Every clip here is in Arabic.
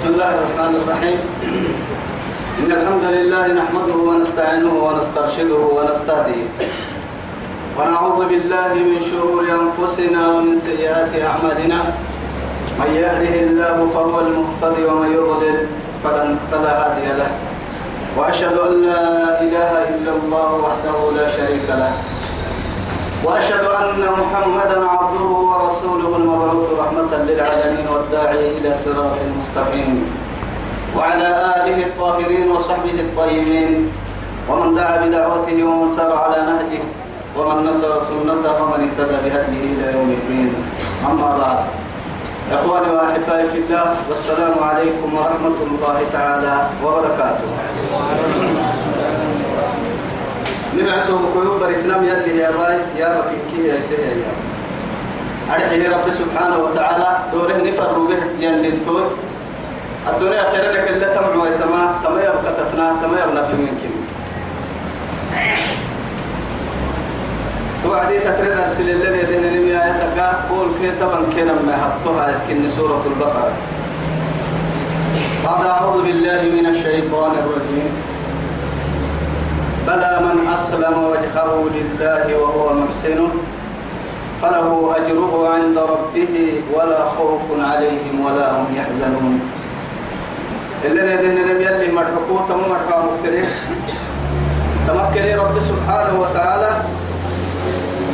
بسم الله الرحمن الرحيم. إن الحمد لله نحمده ونستعينه ونسترشده ونستهديه. ونعوذ بالله من شرور أنفسنا ومن سيئات أعمالنا. من يهده الله فهو المهتدي ومن يضلل فلن فلا هادي له. وأشهد أن لا إله إلا الله وحده لا شريك له. وأشهد أن محمدا عبده ورسوله المبعوث رحمة للعالمين والداعي إلى صراط مستقيم وعلى آله الطاهرين وصحبه الطيبين. ومن دعا بدعوته ومن سار على نهجه. ومن نصر سنته ومن اهتدى بهديه إلى يوم الدين. أما بعد. إخواني وأحبائي في الله والسلام عليكم ورحمة الله تعالى وبركاته. نبعته بكيو بريتنام يلي يا باي يا بكيكي يا سيدي يا أرحيه رب سبحانه وتعالى دوره نفر به يلي تور الدنيا خير لك إلا تمع ويتما تما يبقى تتنا تما يبقى في منكم توعدي تتريد أرسل اللي يدين نمي آياتك. قول كي طبعا كنا ما حطوها يتكن سورة البقرة. بعد أعوذ بالله من الشيطان الرجيم. بلى من أسلم وجهه لله وهو محسن فله أجره عند ربه ولا خوف عليهم ولا هم يحزنون. اللي ندين لم يلي مرحكو تم مرحا مختلف تمكن رب سبحانه وتعالى.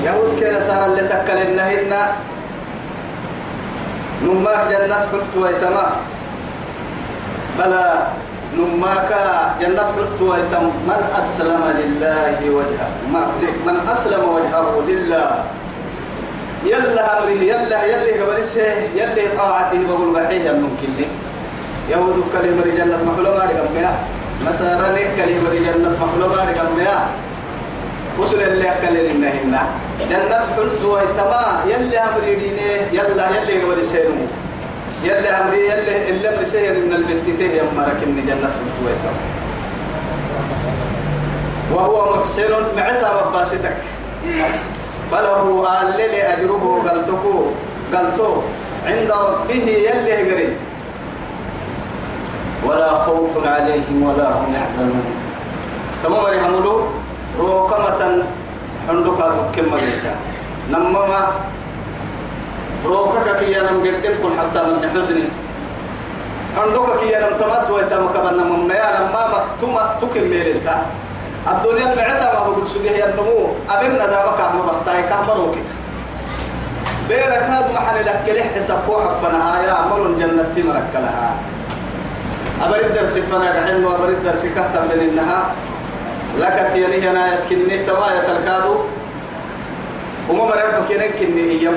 يهود كان اللي تكل النهن نماك جنة حلت ويتما. بلى نماك جنة حلت ويتم من أسلم لله وجهه. من أسلم وجهه لله. يلا أمره يلا يلا قبل يلا طاعته بقول بحيه ممكن لي يهود كلمة جنة محلومة لقمها مسارا كلمة جنة محلومة لقمها وصل اللي أكل إنهن جنة حلت ويتما يلا أمري دينه يلا يلا قبل يلا أمري يلا إلا أمري سير من البتته يمرك إن جنة حلت ويتما وهو محسن معتا مباستك فله آل أجره قلتكو قلتو عند ربه يلي قريب ولا خوف عليهم ولا هم يحزنون. كما مري حملو روكمة حندوكا كم مريتا نمما روكك كي ينم قدن كن حتى من حزني. حندوكا كي ينم تمت ويتا مكبنا مما يا لما مكتومة تكم ميلتا. الدنيا بعتها ما بقول سجيه النمو. أبنا دامك عم بحتاي كهمروكي بيرك هذا محل لك لح حساب فنها. يا عمل جنة تمرك لها. أبرد درس فنا رحم وأبرد درس كهتم من إنها لك تيري أنا يتكني تما يتلكادو وما مرحب كنن كني إيام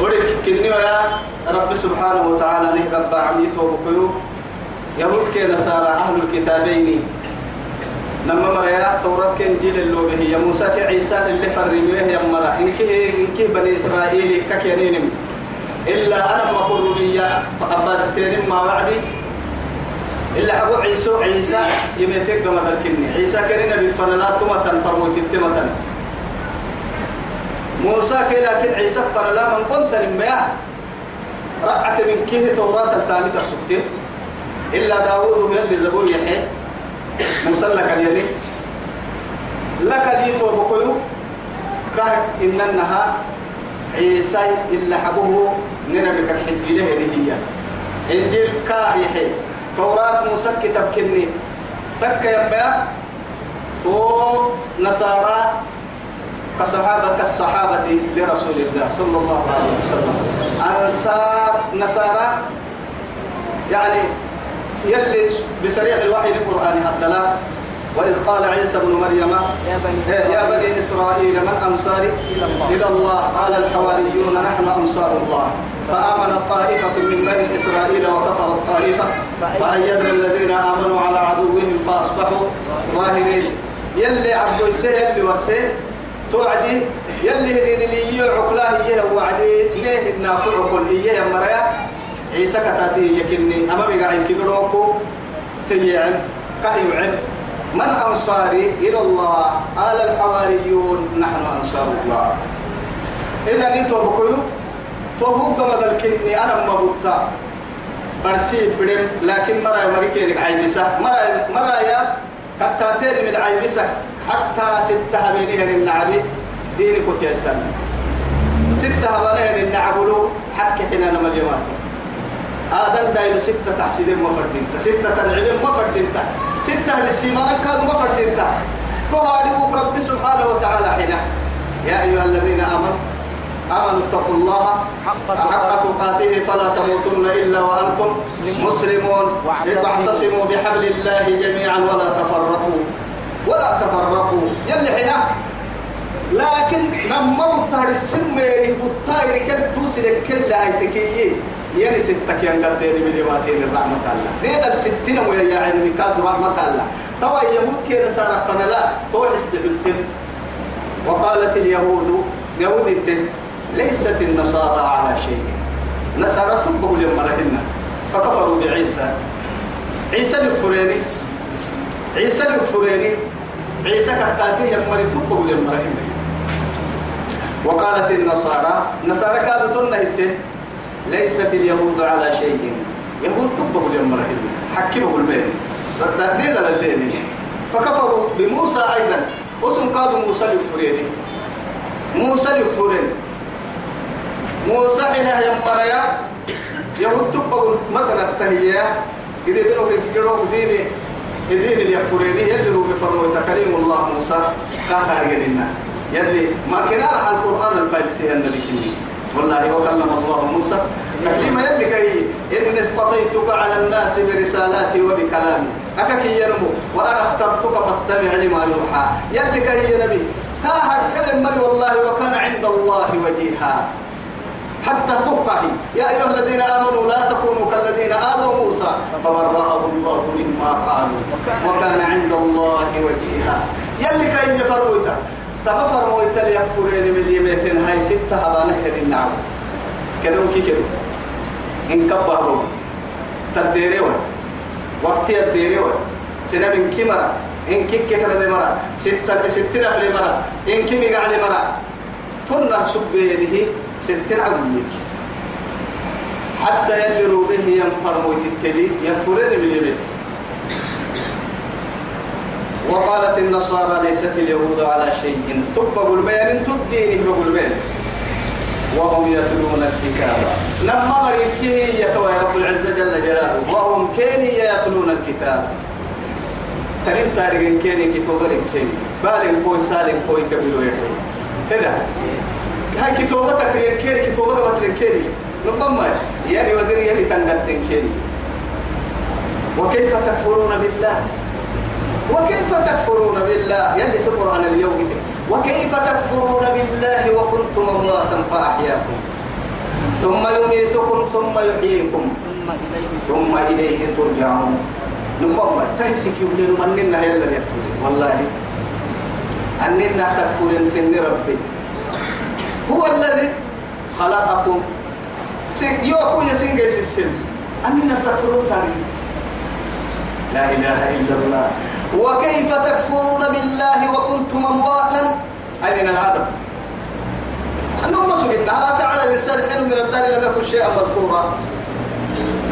ولك كني يا رب سبحانه وتعالى نهب عميته وبكيو يهود كي نصارى أهل الكتابين. لما مريا توراة كان جيل اللوبه هي موسى عيسى اللي فرميه يا مرا. إنك إنك بني إسرائيل ككيانين إلا أنا ما قرني أباس تيرين ما وعدي. إلا أبو عيسى عيسى يمتك ما تركني عيسى كان نبي فنلات متن فرموت التمتن موسى كان لكن عيسى فنلا من قلت لما رأت من كيه توراة التامي تسكتين إلا داوود يلي زبور يحيى. موسى لك اليدي لك دي توبكيو. كه إن النها عيسى إلا حبه ننبك الحج له هي. إنجيل كاهي توراة موسى كتاب كني. تك يبقى تو نصارى كصحابة كالصحابة لرسول الله صلى الله عليه وسلم. أنصار نصارى يعني يلي بسريع الوحي القرآن الثلاث وإذ قال عيسى بن مريم يا بني, يا بني إسرائيل من أنصاري إلى الله, إلى الله. قال الحواريون نحن أنصار الله. فآمنت طائفة من بني إسرائيل وكفرت طائفة فأيدنا الذين آمنوا على عدوهم فأصبحوا ظاهرين. يلي عبدو يسيه يلي ورسيه توعدي يلي هدين اللي يعقلاه إيه وعدي ليه الناكل عقل إيه يا مريا؟ عيسى كتاتي يكني أمامي قاعد كدروكو تيعن كهيوعن من أنصاري؟ إلى الله. قال الحواريون. نحن أنصار الله. إذا أنتم بقولوا توهو قمد الكني أنا مبوطا برسي بدم لكن مرة مريكينك عيبسة مرة مرة يا حتى تيري من العيبسة حتى ستة بينهن النعبي ديني كنت يسمى ستة بينهن النعبلو حكي حنا مليمات آدم دايلو ستة تحسيد ما فردينتا. ستة العلم ما فردينتا. ستة للسيمان كانوا ما فردينتا. فهاري رب سبحانه وتعالى حين يا أيها الذين آمنوا آمنوا اتقوا الله حق حق تقاته. فلا تموتن إلا وأنتم مسلمون. واعتصموا. بحبل الله جميعا ولا تفرقوا. ولا تفرقوا. يلي حين لكن لما بطار السمير بطار كل توسل كل هاي يعني ستك ينقدر من يواتين الرحمة الله. دي الستين ويا علمي كاد رحمة الله. طبعا يهود كده صار فنلا توحس بحلتم وقالت اليهود يهود ليست النصارى على شيء. نصارى تبقوا لمرهن فكفروا بعيسى. عيسى الكفريني عيسى الكفريني عيسى كتاته يمري تبقوا لمرهن وقالت النصارى النصارى كانوا تنهت ليست اليهود على شيء. يهود تبقوا لمرهن حكموا بالبين تهديد لليل فكفروا بموسى أيضا. وسم قادوا موسى الكفريني موسى الكفريني موسى حين يمريا يهود تبقوا مثلا التهيئة إذا دينوا كيكيرو ديني. الدين اللي يكفريني يجروا بفرموا تكريم الله موسى كاكار يدنا يلي ما كنا على القرآن الفارسي أن لكني والله وكلم الله موسى. تكليم يلي كي إن اصطفيتك على الناس برسالاتي وبكلامي. أكاكي ينمو وأنا اخترتك فاستمع لما يوحى. يلي كي ينبي كاهر كلم والله وكان عند الله وجيها. حتى تقه يا أيها الذين آمنوا لا تكونوا كالذين آذوا موسى فبرأه الله مما قالوا وكان عند الله وجيها. يلي كي يفرويتا تبا فرويتا ليكفرين من اليميتين هاي ستة هذا نحن النعم كده وكي كده إن كبهوا تديري وقتي الديري سنة من كمرة إن كيك كده مرة ستة بستين أفلي مرة إن كمي قاعد مرة تنا سبيله ستين عميك حتى يلي روبه ينفر موت التلي ينفرين من اليمين وقالت النصارى ليست اليهود على شيء. تبقوا البيان تديني بقوا البيان وهم يتلون الكتاب. لما مريكي يتوى رب العزة جل جلاله. وهم كيني يتلون الكتاب. ترين تاريخ كيني كتوبة كيني بالين كوي سالين كوي كبيرو يحيي. كده. هاي كتوبتك ينكيري كتوبة قبل ينكيري نقم يعني ودير يلي تنقل ينكيري وكيف تكفرون بالله؟ وكيف تكفرون بالله؟ يلي سبر عن اليوم وكيف تكفرون بالله وكنتم أمواتا فأحياكم. ثم يميتكم ثم يحييكم. ثم إليه ترجعون. نقم تهسك يقولون اننا يلا يكفرون والله أننا تكفرون سن ربي. هو الذي خلقكم. يوكو يسين جيس السن أننا تكفرون تاريخ لا إله إلا الله. وكيف تكفرون بالله وكنتم أمواتا؟ أي من العدم؟ أنهم مسؤولين ألا تعالى الإنسان حلم من الدار لم يكن شيئا مذكورا؟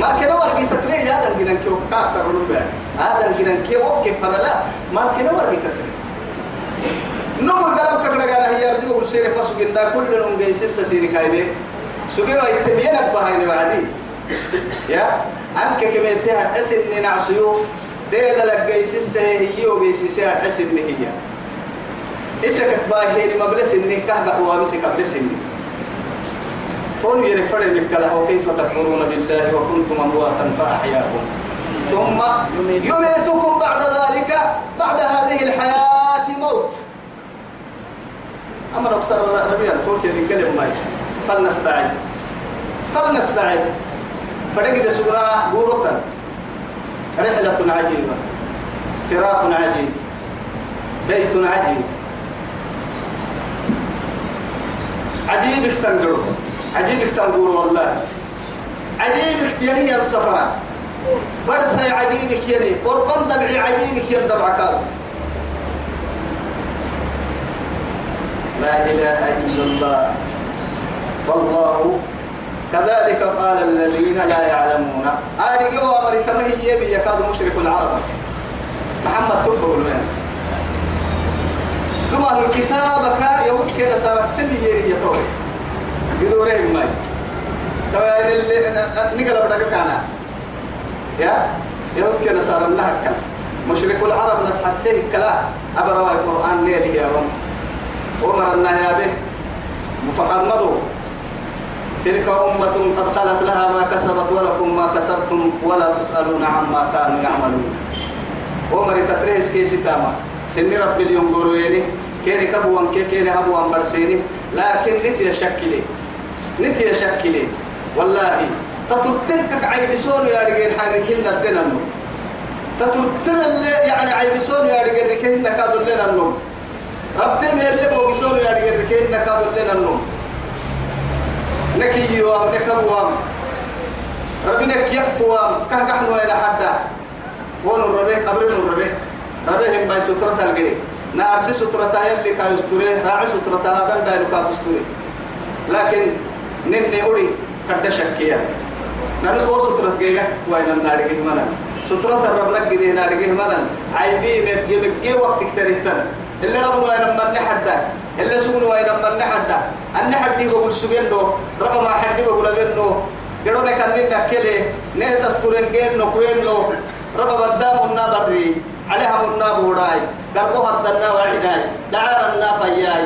ما كنا ورقي تتري هذا الجنان كيو كاسر هذا الجنان كيو وقف فلا لا؟ ما كنا ورقي تتري نوم قلب كبر قال هي يردي بقول سيرك بس قلنا كل نوم جاي سيسا سيرك هاي سجوا يتبين بهاي بعدي يا؟ أنك كم ينتهى حس إن نعسيو ده لك جاي سيسا هي وجاي سيسا حس إن هي. إيش كفاية هي ما بلس إن كهبة هو بس كبلس إن تون لك له كيف تكفرون بالله وكنتم أمواتا فأحياكم. ثم يميتكم بعد ذلك بعد هذه الحياة موت. أما نكسر ربيع توتي نتكلم معي فلنستعد فلنستعد فنجد سورة بوروتا رحلة عجيبة. فراق عجيب. بيت عجيب. عجيب تنقر عجيب تنقر والله. عجيب يلي السفرة. برسا عجيبك يلي. قربان دبعي عجيبك يندبع كارو لا إله إلا الله. فالله كذلك قال الذين لا يعلمون. أرجو أمر تمهي يبي يكاد مشرك العرب. محمد تقول من ثم الكتاب كا يهود كده صارت تبي يتوه. بدورهم ماي. تبا اللي نقل بدك كنا يا؟ يهود كده صار النهك مشرك العرب ناس حسين كلا. أبروا القرآن ليه يا رب. ومرنا يا به. مفقمدوا تلك أمة قد خلت لها ما كسبت ولكم ما كسبتم ولا تسألون عما كانوا يعملون. ومر تتريس كيسي تاما سن رب اليوم قرويني. كيني كبوان كي كيني هبوان برسيني. لكن نتي شكلي نتي شكلي والله تترتنك عيب سوري يا رجال حاجين الدين النوم تترتن يعني عيب سوري يا رجال كيني كادوا لنا النوم. ربتني اللي بوغي سوري يا رجال كيني كادوا لنا النوم نكي يوام نكبوام ربنا كيبوام كهكحن وين حدا ون الربيع قبر الربيع ربيع هم باي سترة الجري نعرف سترة يلي كان يستوري راعي سترة هذا دايلو كان تستوري لكن نني أولي كده شكيا نرس هو سترة جيجا وين النار جيه منا سترة الرب لك جدي نار جيه منا عيبي من جي وقت كتريتن اللي ربنا وين من نحدا اللي سكون وين من نحدا أن نحدي بقول سبينو رب ما حدي بقول بينو كان لنا كله نه دستورين جين نو كوينو رب بدام النابري عليها النابوراي قربوا هدنا وعداي دعار النافياي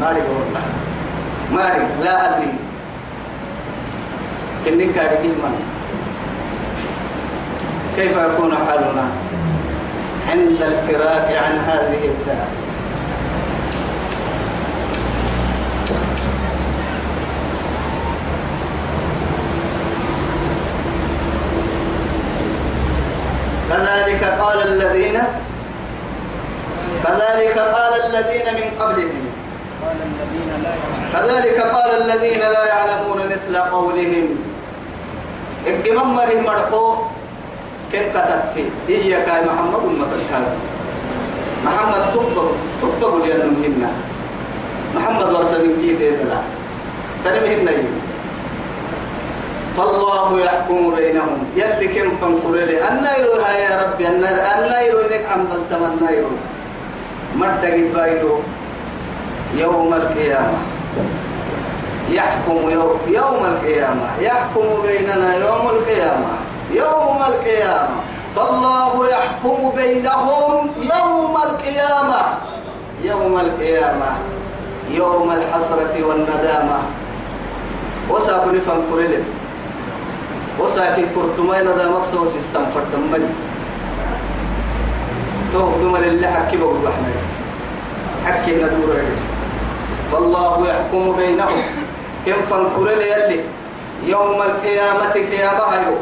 ماري والله ماري لا أدري. كني كارجي من. كيف يكون حالنا؟ عند الفراق عن هذه الدار كذلك قال الذين كذلك قال الذين من قبلهم. كذلك قال الذين لا يعلمون مثل قولهم. مري مرقو كن كتبت إياك يا محمد المتكال محمد تبقى تبقى لأنهم هنا. محمد ورسل من كيف لا؟ تنمهن فالله يحكم بينهم. يلي كم فانقرلي النير يا ربي. النير النير لك. عم بلتم النير مدق بايرو يوم القيامة. يحكم يوم, يوم القيامة. يحكم بيننا يوم القيامة. يوم القيامة. فالله يحكم بينهم يوم القيامة. يوم القيامة. يوم الحسرة والندامة. وساكن فانقرلي وساكن كرتمين هذا مقصوص السنفر دمني تو دمر اللي حكي بقول إحنا حكي ندور فالله يحكم بينهم. كم فانكر يلي. يوم القيامة قيامة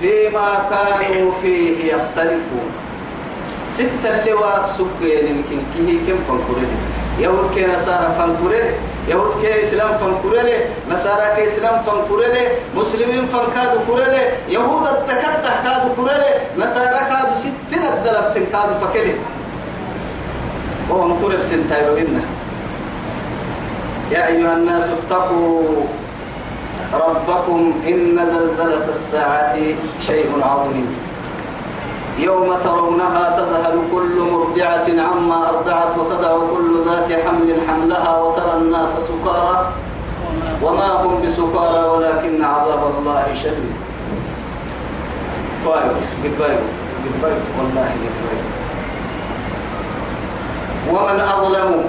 فيما كانوا فيه يختلفون. ستة لواء سكين يمكن كيه كم فانكر يهود كي نصارى فانكر يهود كي إسلام فانكر نصارى كي إسلام فانكر مسلمين فانكادو كر يهود التكتة كادو كر نصارى كادو ستين الدلب تنكادو فكله وهم ترب سنتايرو يا أيها الناس اتقوا ربكم إن زلزلة الساعة شيء عظيم. يوم ترونها تذهل كل مرضعة عما أرضعت وتدع كل ذات حمل حملها وترى الناس سكارى. وما هم بسكارى ولكن عذاب الله شديد. طيب قبائل قبائل والله قبائل ومن أظلم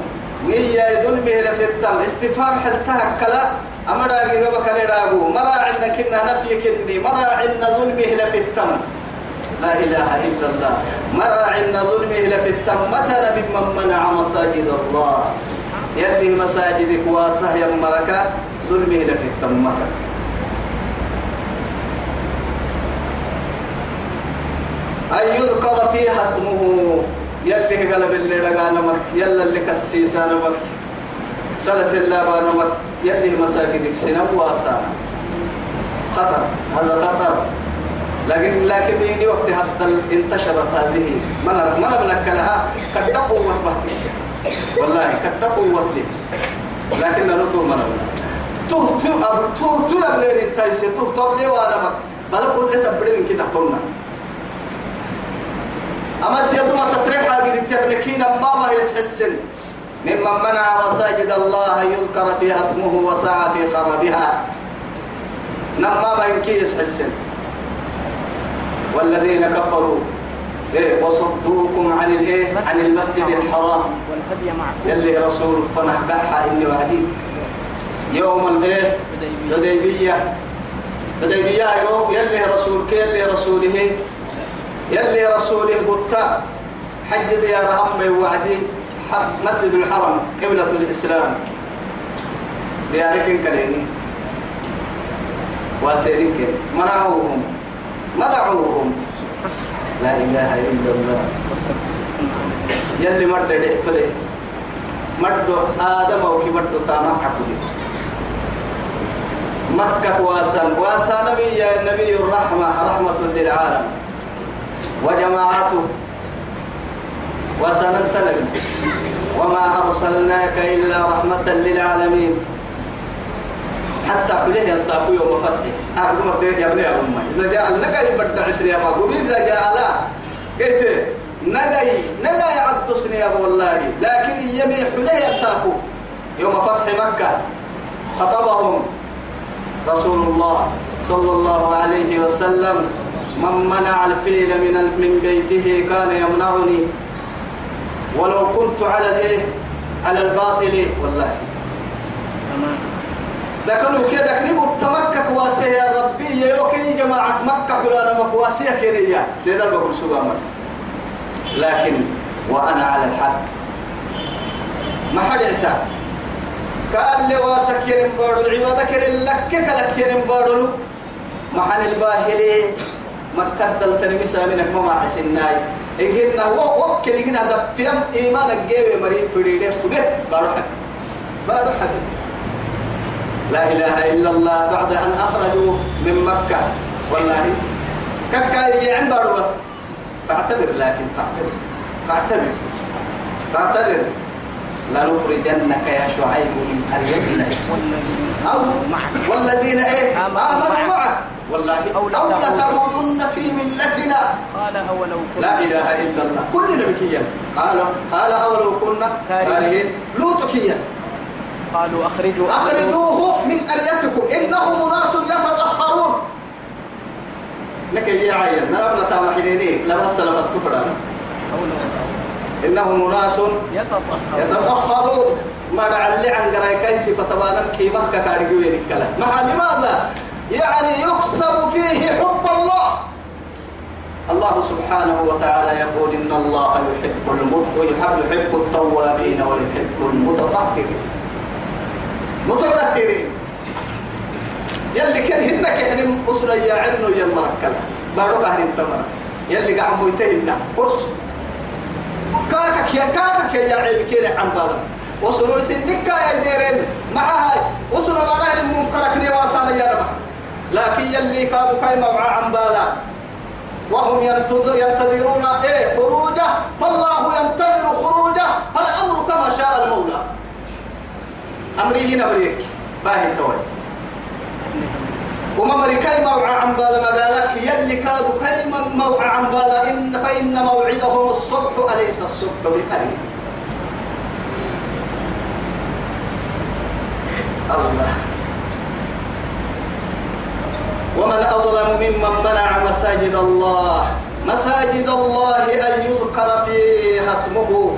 يدل به التم استفهام حلتها كلا. أمرا جذب كلا مرا عندنا كنا نفي كني مرا عندنا ظلمه لفي التم. لا إله إلا الله. مرا عندنا ظلمه لفي التم. مثلا ممن منع مساجد الله. يلي مساجدك واسه يمرك ظلمه لفي التم أن يذكر فيها اسمه. يلي قلب اللي رقانا مك يلا اللي كسيسانا مك سلة الله بانا مك يلي مساجدك سنة واسانا خطر هذا خطر لكن لكن بيجي وقت حتى انتشرت هذه. ما ما لها قد قوة والله قد قوة لي. لكن نطول ما تو تو أب تو تو أبلين انتايسي تو تو أبلي وأنا مك بلا كل تبرين من كده قلنا أما تيدو ما تتريح هذه تبنكين ما ما يسحسن ممن منع مساجد الله يذكر فيها اسمه وسعى في خرابها نما ما يمكن يسحسن. والذين كفروا إيه وصدوكم عن الايه عن المسجد الحرام. والهدي معكم يلي رسول فنحبحها إني وعدي. يوم الايه حديبية. حديبية. يوم يلي رسول يلي رسوله. يلي رسوله بطا حج يا رحم وعدي. مسجد الحرم قبلة الإسلام. ديارك كليني واسيرين منعوهم. منعوهم لا إله إلا الله. يلي مرد رحتلي مرد آدم أو كي مرد تاما حكولي مكة واسن. واسن نبي يا نبي الرحمة. رحمة للعالم. وجماعته. وسننت نبي وما أرسلناك إلا رحمة للعالمين. حتى بليه ينساقوا يوم فتحه. أقول مرتين يا ابني يا أمي. إذا جاء النقاي بدع عسري يا أبو. إذا جاء لا. قلت نقاي نقاي عد أبو والله. لكن يمي حليه ينساقوا يوم فتح مكة. خطبهم رسول الله صلى الله عليه وسلم. من منع الفيل من من بيته كان يمنعني. ولو كنت على الايه؟ على الباطل. والله. تمام. ذكروا كده كنبوا التمكك واسيه يا ربي. يا يوكي جماعة مكة ولا مكواسية كيريا لذا بقول سوى لكن وأنا على الحق. ما حد اعتاد كأن لي واسك يرم بارو العبادة كرين لك كلا كيرم بارو محل الباهلي مكة دل تنمسا منك ما حسناي. إجينا هو وكل إجينا ده فيهم إيمانك جيب مريم فريدة خده بارو حد. لا إله إلا الله بعد أن أخرجوا من مكة. والله. ككا يعن بارو بس. فاعتبر لكن فاعتبر. فاعتبر. فاعتبر. لنخرجنك يا شعيب من قريتنا والذين أو معك والذين إيه؟ آمنوا آمنوا معك. والله أو لتعودن. في ملتنا. قال أولو كنت لا إله إلا الله. كلنا بكيا قال قال أولو كنا كارهين. لوطكيا قالوا أخرجوا. أخرجوه من قريتكم. إنهم أناس يتطهرون. لك يا عيال نرى تام حينيني لما سلفت كفرانا إنهم أناس يتطهرون. ما لعل عن قراي كيسي فتبانا كيما كارجوين الكلام مع لماذا؟ يعني يكسب فيه حب الله. الله سبحانه وتعالى يقول إن الله يحب ويحب يحب التوابين ويحب المتطهرين. متطهرين. يلي كان هنك يعني أسرة يا عنو يا مركل بارو أهل التمر. يلي قاعد ميتهن قرص كاكك يا كاكك يا عيب كيري عن بالا وصلوا سنك يا ديرين. مع هاي وصلوا بلا المنكرك نواسانا يا رب لكن يلي كادوا كاي موعى عن بالا. وهم ينتظر ينتظرون إيه خروجه. فالله ينتظر خروجه. فالأمر كما شاء المولى. أمري هنا بريك. باهي توي. وما مريكاي موعى عن بالا ما قالك؟ يلي كادوا كلمة موعى عن بالا. إن فإن موعدهم الصبح أليس الصبح بقريب؟ الله. ومن أظلم ممن منع مساجد الله مساجد الله أن يذكر فيها اسمه.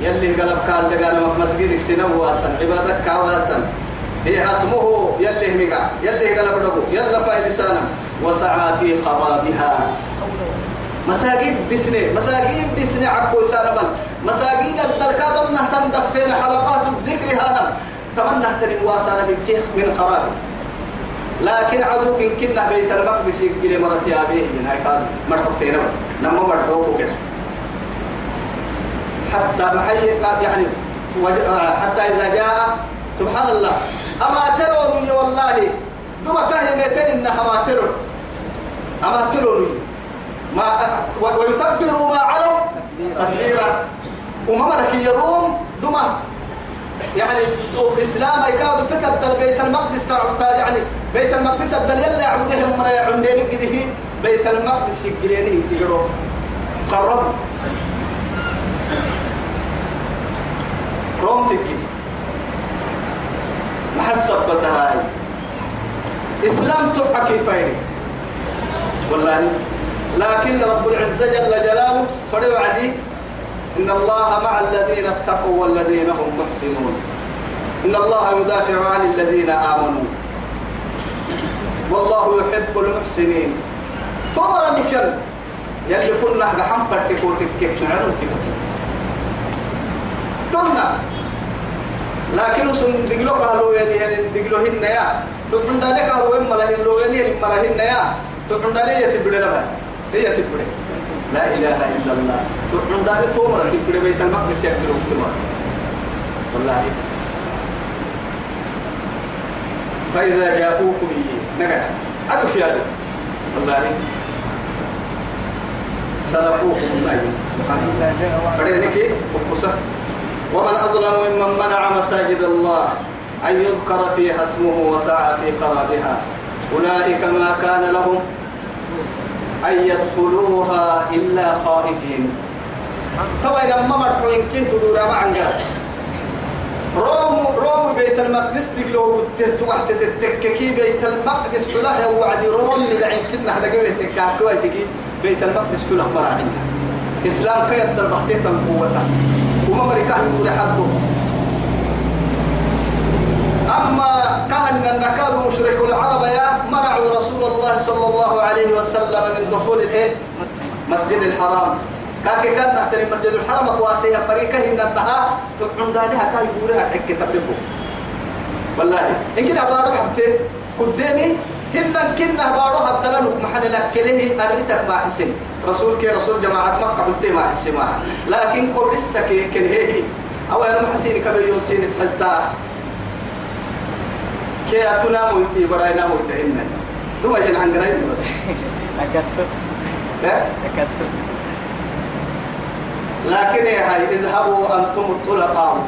يلي قلب كان لقال مسجدك سنو واسن عبادك واسن. هي اسمه يلي مقع يلي قلب له يلا فاي لسانا وسعى في خرابها. مساجد دسنة مساجد دسنة عبو سانبل مساجد الدركات انه تندفين حلقات الذكر هانم. تمنى تنم واسانا بالكيخ من خراب لكن عدوك إن كنا بيت المقدس يقول مرتي أبيه هاي قال مرحبتين بس. نما مرحوك كده حتى محي يعني حتى إذا جاء سبحان الله. أما ترون والله. دوما ميتين إنها ما ترون أما ترون ما ويتبروا ما علوا تكبيرا وما مرك يروم. دوما يعني الإسلام يكاد تكبر بيت المقدس يعني بيت المقدس أبدل يلا يعبدهم مرا يعندين كده بيت المقدس يقريني تجرو قرب. روم تكي محسب بتهاي إسلام تبع كيفين؟ والله. لكن رب العزة جل جلاله فريو عدي إن الله مع الذين اتقوا والذين هم محسنون. إن الله يدافع عن الذين آمنوا. والله يحب المحسنين. طور بكل. يلي كنا بحم فرتكو تكك نعلم تمنا. لكن سن دقلو قالوا يعني يعني دقلو هن يا. تقول دانك إما لهن لو إما لهن يا. تقول دانك يتبدي لها هي تبدي لا إله إلا الله. تقول دانك تومر تبدي بيت المقدس يقدروا كتما والله. فإذا جاءوكم نجح عدو في هذا. والله. سلفوكم النجم سبحان الله فرينك وقصة. ومن أظلم ممن منع مساجد الله أن يذكر فيها اسمه وسعى في خرابها. أولئك ما كان لهم أن يدخلوها إلا خائفين. طبعا لما مرحوا إن كنت دورا معنا روم روم بيت المقدس دقلو تهت واحد تتككي بيت المقدس كلها. وعد روم اللي عين كنا إحنا قبل تكاكوا تكي. بيت المقدس كلها مراعينا إسلام كي يقدر بحتيتا قوته وما مريكا يقول حقه أما كان النكال مشرك العرب يا منعوا رسول الله صلى الله عليه وسلم من دخول الايه؟ مسجد الحرام. كاكي كان نحترم مسجد الحرام قواسيها بريكة هن انتهى تقعون دالها كان يدورها حق تبركه والله إن كنا بارو حبتي قدامي هن كنا بارو حتى لنك محل لكله أرنتك ما حسن. رسول كي رسول جماعة مكة قلت ما حسن لكن قول لسه كي كن هي. أو أنا محسين كبير يوسين حتى كي أتنا مويتي براينا مويتي هن عن قريب بس. أكدت لا أكدت لكن يا هاي اذهبوا أنتم الطلقاء.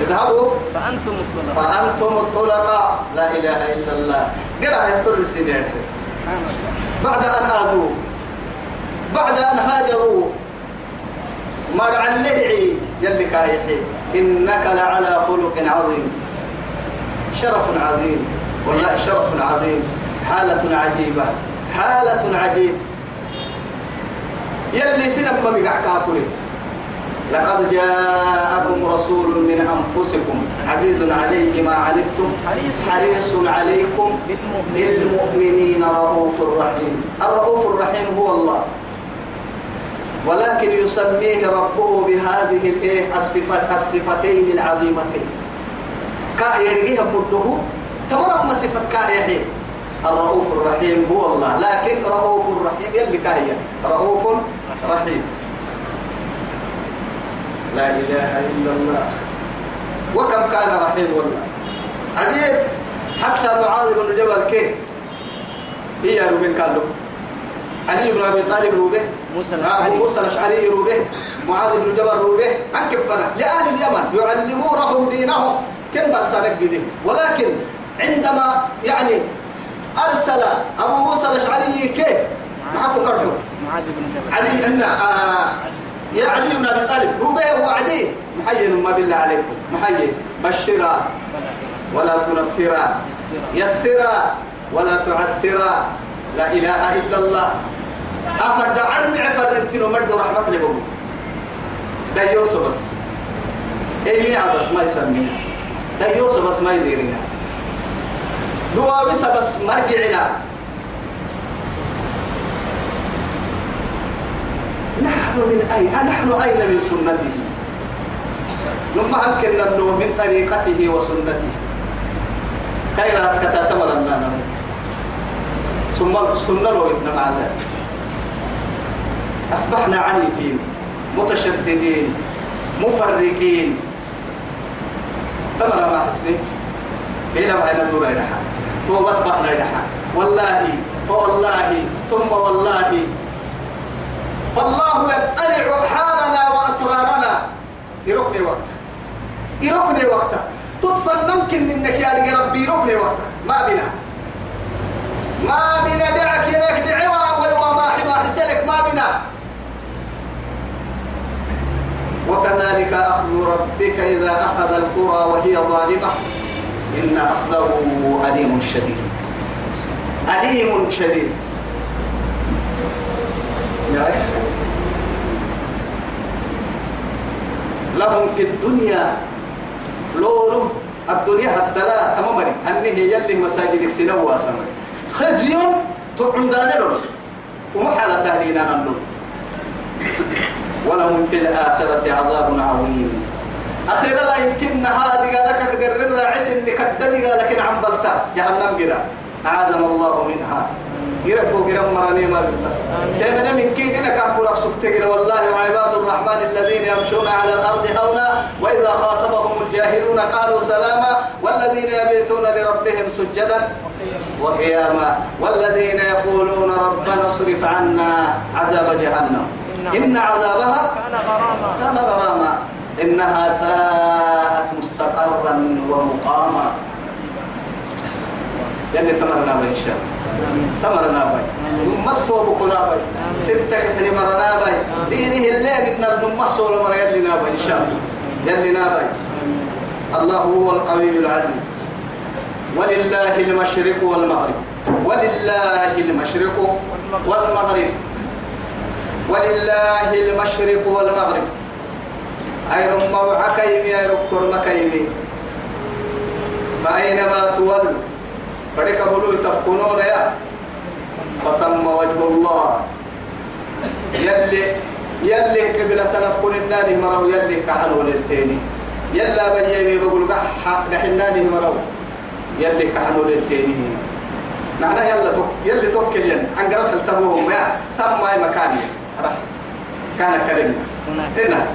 اذهبوا. فأنتم الطلباء فأنتم الطلقاء. لا إله إلا الله. قرأ يطل سنين بعد أن آذوا بعد أن هاجروا. مرع اللدعي. يلي كايحي. إنك لعلى خلق عظيم. شرف عظيم. والله شرف عظيم حالة عجيبة حالة عجيبة يلي سنب ما مقعكاكولي لقد جاءكم رسول من أنفسكم عزيز عليه ما عنتم حريص عليكم بالمؤمنين رؤوف رحيم. الرؤوف الرحيم هو الله. ولكن يسميه ربه بهذه الصفتين العظيمتين. يرجيها بده؟ تمر أم صفة كا الرؤوف الرحيم هو الله. لكن رؤوف الرحيم يلي كاهية. رؤوف رحيم. لا إله إلا الله. وكم كان رحيم والله؟ عجيب. حتى معاذ بن جبل كيف؟ هي روبين قال له. علي بن أبي طالب روبه موسى ابو الأشعري. موسى الأشعري روبه معاذ بن جبل روبه عن كفنا لاهل اليمن يعلمونهم دينهم. كم برسالك دي ولكن عندما يعني أرسل أبو موسى الأشعري كيف معكم كرحو معاذ بن جبل. علي إن آه يا علي بن أبي طالب روبه وعدي محيي ما بالله عليكم. محيي. بشرا ولا تنفرا. يسرا ولا تعسرا. لا إله إلا الله. أما دعر معفر انتنو مرد رحمة لهم دا يوسف بس. إيه مي بس ما يسمينا. دا يوسف بس ما يديرنا. دوا بس مرجعنا. نحن من أين نحن أين من سنته؟ نما أمكن من طريقته وسنته. كيرا كتا تمرنا ثم السنة لو ابن معنا أصبحنا عنيفين متشددين مفرقين. تمر ما حسني إلى ما أنا نور إلها توبة بحنا إلها والله فوالله ثم والله. فالله يطلع حالنا وأسرارنا. يركني وقت يركني وقت تدفن ممكن منك يا ربي يركني وقت ما بنا. ما بنا دعك يلك دعوة وما حما حسلك. ما بنا. وكذلك أخذ ربك إذا أخذ القرى وهي ظالمة. إن أخذه أليم شديد. أليم شديد. يا لهم في الدنيا لولو. الدنيا حتى لا. تمامري أنه يلي مساجدك سنوى سمري. خزي تعندان له وما حالة تهدينا نلو. ولهم في الآخرة عذاب عظيم. أخيرا لا يمكن هذه قالك تقرر عس إني كدني قالك عن بلتا. جهنم قرا. أعاذنا الله منها يربو قرم مراني ما بس. كيف من كي إنك أقول أفسك والله وعباد الرحمن الذين يمشون على الأرض هونا وإذا خاطبهم الجاهلون قالوا سلاما والذين يبيتون لربهم سجدا وقياما والذين يقولون ربنا اصرف عنا عذاب جهنم. إن عذابها كان غراما. كان غراما. إنها ساءت مستقرا ومقاما. يعني تمرنا بي إن شاء الله. تمرنا بي متو بكنا بي ستة كتني مرنا بي دينه الليل إن النمح صول مر يلنا بي إن شاء الله. يلنا بي الله هو القوي العزيز. ولله المشرق والمغرب. ولله المشرق والمغرب. ولله المشرق والمغرب. أي رمى عكيمي أي ركر مكيمي فأينما تولوا فلك بلو تفكنون يا. فتم وجه الله. يلي يلي قبلة تنفكن النادي مرو يلي كحلو للتاني يلا بجيبي بقول قح قحناني مرو يلي كحلو للتاني معناه يلا توك يلي توكل ين عن قرأت التبوهم يا. سمى مكاني. كان كلمة هنا.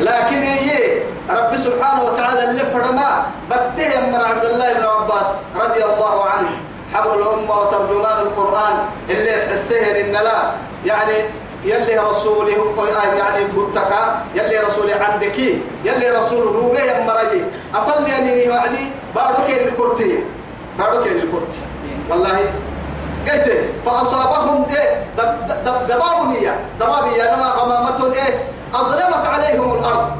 لكن هي رب سبحانه وتعالى اللي فرما بتهم من عبد الله بن عباس رضي الله عنه. حبر الأمة وترجمان القرآن اللي يسحسهن إن لا. يعني يلي رسوله يعني فتكا يلي رسولي عندك يلي رسول روبي يا مرجي أفل يعني وعدي بارك الكرتي بارك الكرتي والله. قلت فأصابهم إيه؟ دبابنية. دبابية نما غمامة إيه؟ أظلمت عليهم الأرض.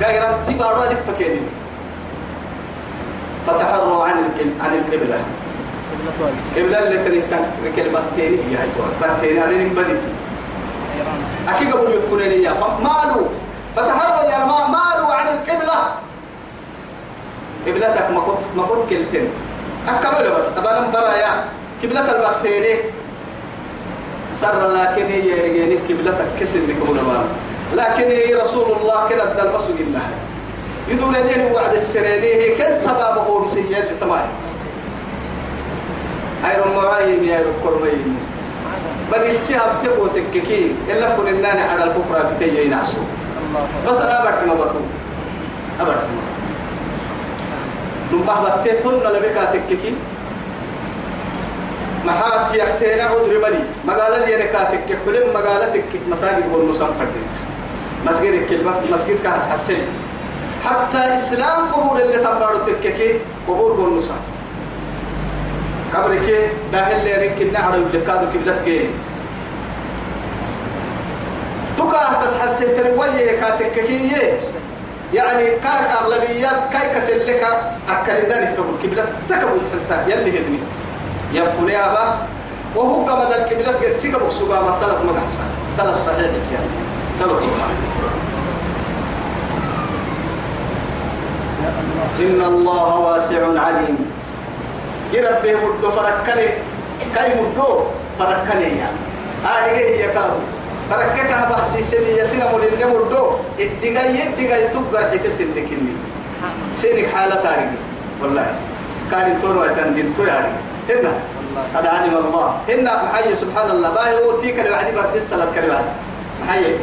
غير انتباروا لفكين فتحروا عن عن القبلة. قبلة اللي تريتن كلمة تاني هي بتاني على بديتي. أكيد قبل يفكرون إياه. فمالوا. فتحروا يا ما مالوا عن القبلة. قبلتك ما كنت ما كنت كلتين أكمل بس. أبى ترى يا قبلة البكتيري سر لكن هي يعني قبلتك كسر لكم لكن هي رسول الله كده الدل مسوق الله يدور أن وعد السريني هي كل سببه بسيئة تمام هاي رمعين يا رب كرمين. بدي استياب تبو تككي إلا فكون الناني على الكفرة بتيجي ينعسو بس أنا أبرت ما بطو أبرت نبه بتيتون لبكا تككي محات يحتينا عذر ملي مقالة لي نكاتك حلم مقالتك مساجد والمسام فردت مسجد الكلمة مسجد كاس حسن حتى إسلام قبول اللي تمرارو تككي قبول والمسام قبرك داخل لي ريك النعر اللي كادو كبلت جي تكا تسحسن تروي كاتككي يعني كان أغلبيات كاي كسلك أكلنا نكتب كبلت تكبت حتى يلي هدني. يبقى يا أبا وهو كما ذلك بلاد قد بكسوغا ما سلط مدحسا. سلط صحيح يعني سلط إن الله واسع عليم. يربي مدو فركني كاي مدو فركني يعني آه هي يكادو فركك بحسي سني يسنا مولين مدو. إدقاي إدقاي تبقى حتى سنكني سنك حالة تاريخ. والله. كان تورو يتندين تو يعني هنا قد علم الله. هنا محي سبحان الله. باهي هو تيك الوعدي برد السلام كريم محي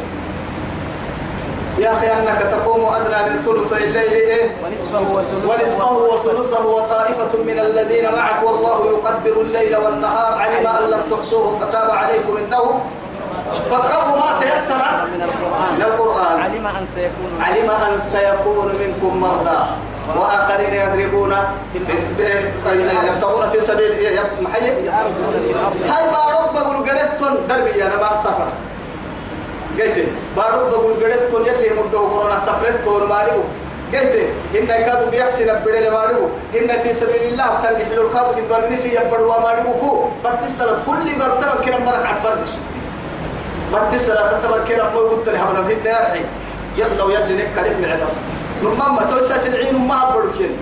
يا أخي أنك تقوم أدنى من ثلث الليل إيه؟ ونصفه وثلثه وطائفة من الذين معك والله يقدر الليل والنهار. علم أن لم تحصوه فتاب عليكم إنه فاقرأوا ما تيسر من القرآن. علم أن سيكون علم أن سيكون منكم مرضى. وآخرين يضربون يبتغون في سبيل محي هاي ما رب بقول قريتون دربي أنا ما سفر قلت بارو بقول قريتون يلي مدو قرونا سفرت تور ماريو. قلت إن كادو بيكسي نبدي ماريو. إن في سبيل الله تنجح له كادو قد بغنسي يبدو ماريو كو. برتسلت كل برتبل كنا مرق عتفرد برتسلت تبل كنا ما قلت لها من يا يلا ويلي نكلم العبس نمما توسع في العين ما بركين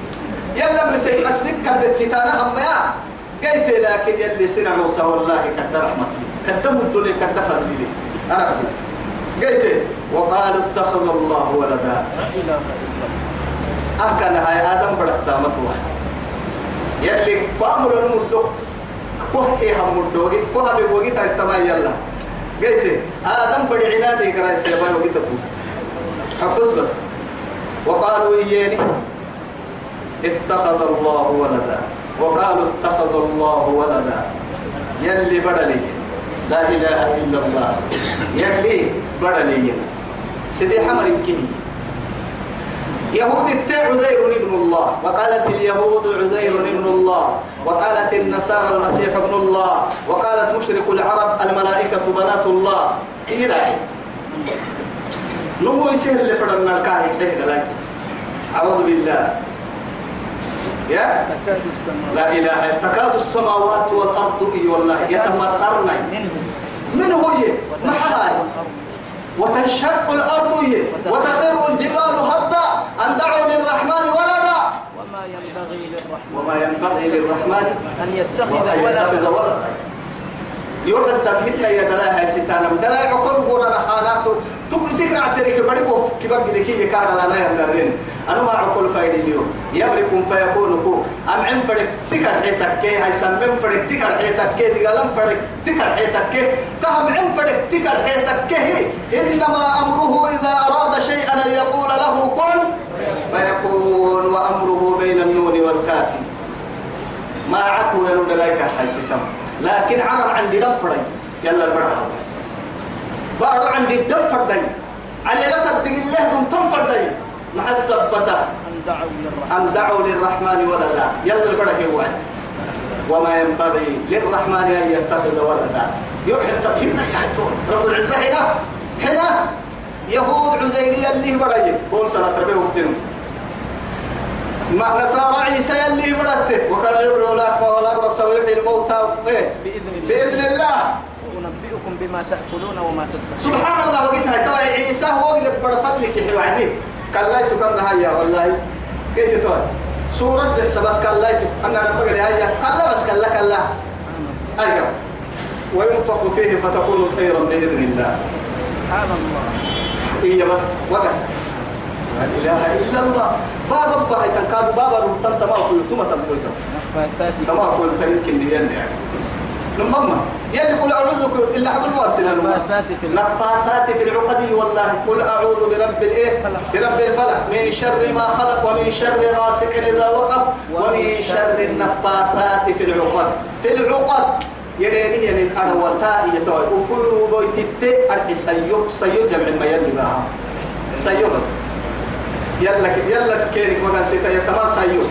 يلا مرسي أسبك كبت تانا أما يا. قلت لكن يلي سنع موسى والله كد رحمتي. كد مدلي كد فردي أنا أقول. قلت وقالوا اتخذ الله ولدا. أكن هاي آدم بدأت متوا يلي قاموا المدو. كوه هم مدو. كوه بيوجي تايتما يلا. قلت آدم بدي عنادي كراي سيبا يوجي تتو حبس بس. وقالوا إياني. اتخذ الله ولدا. وقالوا اتخذ الله ولدا. يلي بدلي. لا إله إلا الله. يلي بدلي سيدي حمر يمكني يهود التاع عزير ابن الله. وقالت اليهود عزير ابن الله. وقالت النصارى المسيح ابن الله. وقالت مشرك العرب الملائكة بنات الله. إيراعي نمو يسير اللي فرنا الكاهي لك أعوذ بالله. يا. تكاد السماوات لا إله إلا تكاد السماوات والأرض إي والله يتمطرن من هو يه ما والأرض وتنشق الأرض يه وتخر الجبال هدا أن دعوا للرحمن ولدا. وما ينبغي للرحمن وما ينبغي للرحمن أن يتخذ ولدا. يوم التمهيد يا دلاها ستانا دلاها يقول قولا رحاناته تقول سكر عتريك بديكو كبار جدكي كار لنا يندرين أنا ما أقول فايد اليوم. يملكم فيكون كو. أم عم فرق تكر حيتك كي. هاي سمم فرق تكر حيتك كي. دقلم فرق تكر حيتك كي. كهم عم فرق تكر حيتك كي. إنما أمره إذا أراد شيئا أن يقول له كن فيكون. وأمره بين النون والكافي ما عكو ينو دلايك حي ستم لكن عرب عندي دفري. يلا البرها بعد عندي دفري على لا تدق الله دم تنفردي مع السبتة أن دعوا للرحمن. ولدا. يلا البرها هو وما ينبغي للرحمن أن يتخذ ولدا. يوحي التبهير يحتون رب العزة هنا هنا يهود عزيرية اللي برأي قول سنة ربي وقتهم ما نصارى عيسى اللي برته وكان يبرئ لك ولا يحيي الموتى. إيه؟ بإذن الله. بإذن الله. وأنبئكم بما تأكلون وما تدخرون سبحان الله وقتها ترى عيسى هو قد برفت لك يحيي وعدي. قال لا يتكلم هيا والله. كيف تقول؟ سورة بحسب بس قال لا أنا لما قال هيا قال لا بس قال لك الله أيوه. وينفخ فيه فتكون طيرا بإذن الله. سبحان الله. هي بس. وقت. لا إله إلا الله. بابا بابا تنكاد بابا ربطان تمام في يتوما تنقل نفاثات تمام في التنكين دي يعني لما يلي قل أعوذ إلا عبد الوارسل نفاثات في العقد والله قل أعوذ برب الإيه برب الفلق من شر ما خلق ومن شر غاسق إذا وقف ومن شر النفاثات في العقد في العقد يديني يعني الأروتا يتوي وفيرو بويتت أرحي سيوب سيوب جمع ما يلي بها سيوب بس يلا يلا كيرك مدن سيتا يتمان سيوب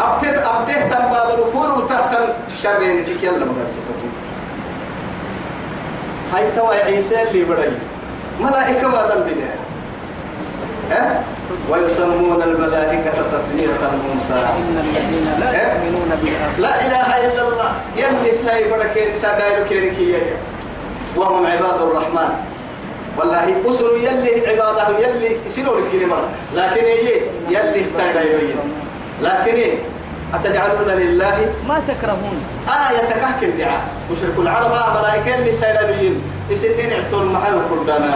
أبتد أبتد تم باب الفور وتحت شرين تك يلا مدن سيتا هاي توا عيسى اللي بدأي ملائكة ما دم بنا ها؟ ويسمون الملائكة تسمية الذين لا؟ يؤمنون بالآخرة. لا إله إلا الله. يلي ساي بركين سادايلو كيركي وهم عباد الرحمن. والله أسر يلي عبادة يلي يسيروا الكلمة لكن هي يلي سادايلو لكن إيه؟ أتجعلون لله؟ ما تكرهون. آية تكهك الدعاء مشرك العرب آه ملائكة اللي سادايلو يسنين اعطوا المحل كردانا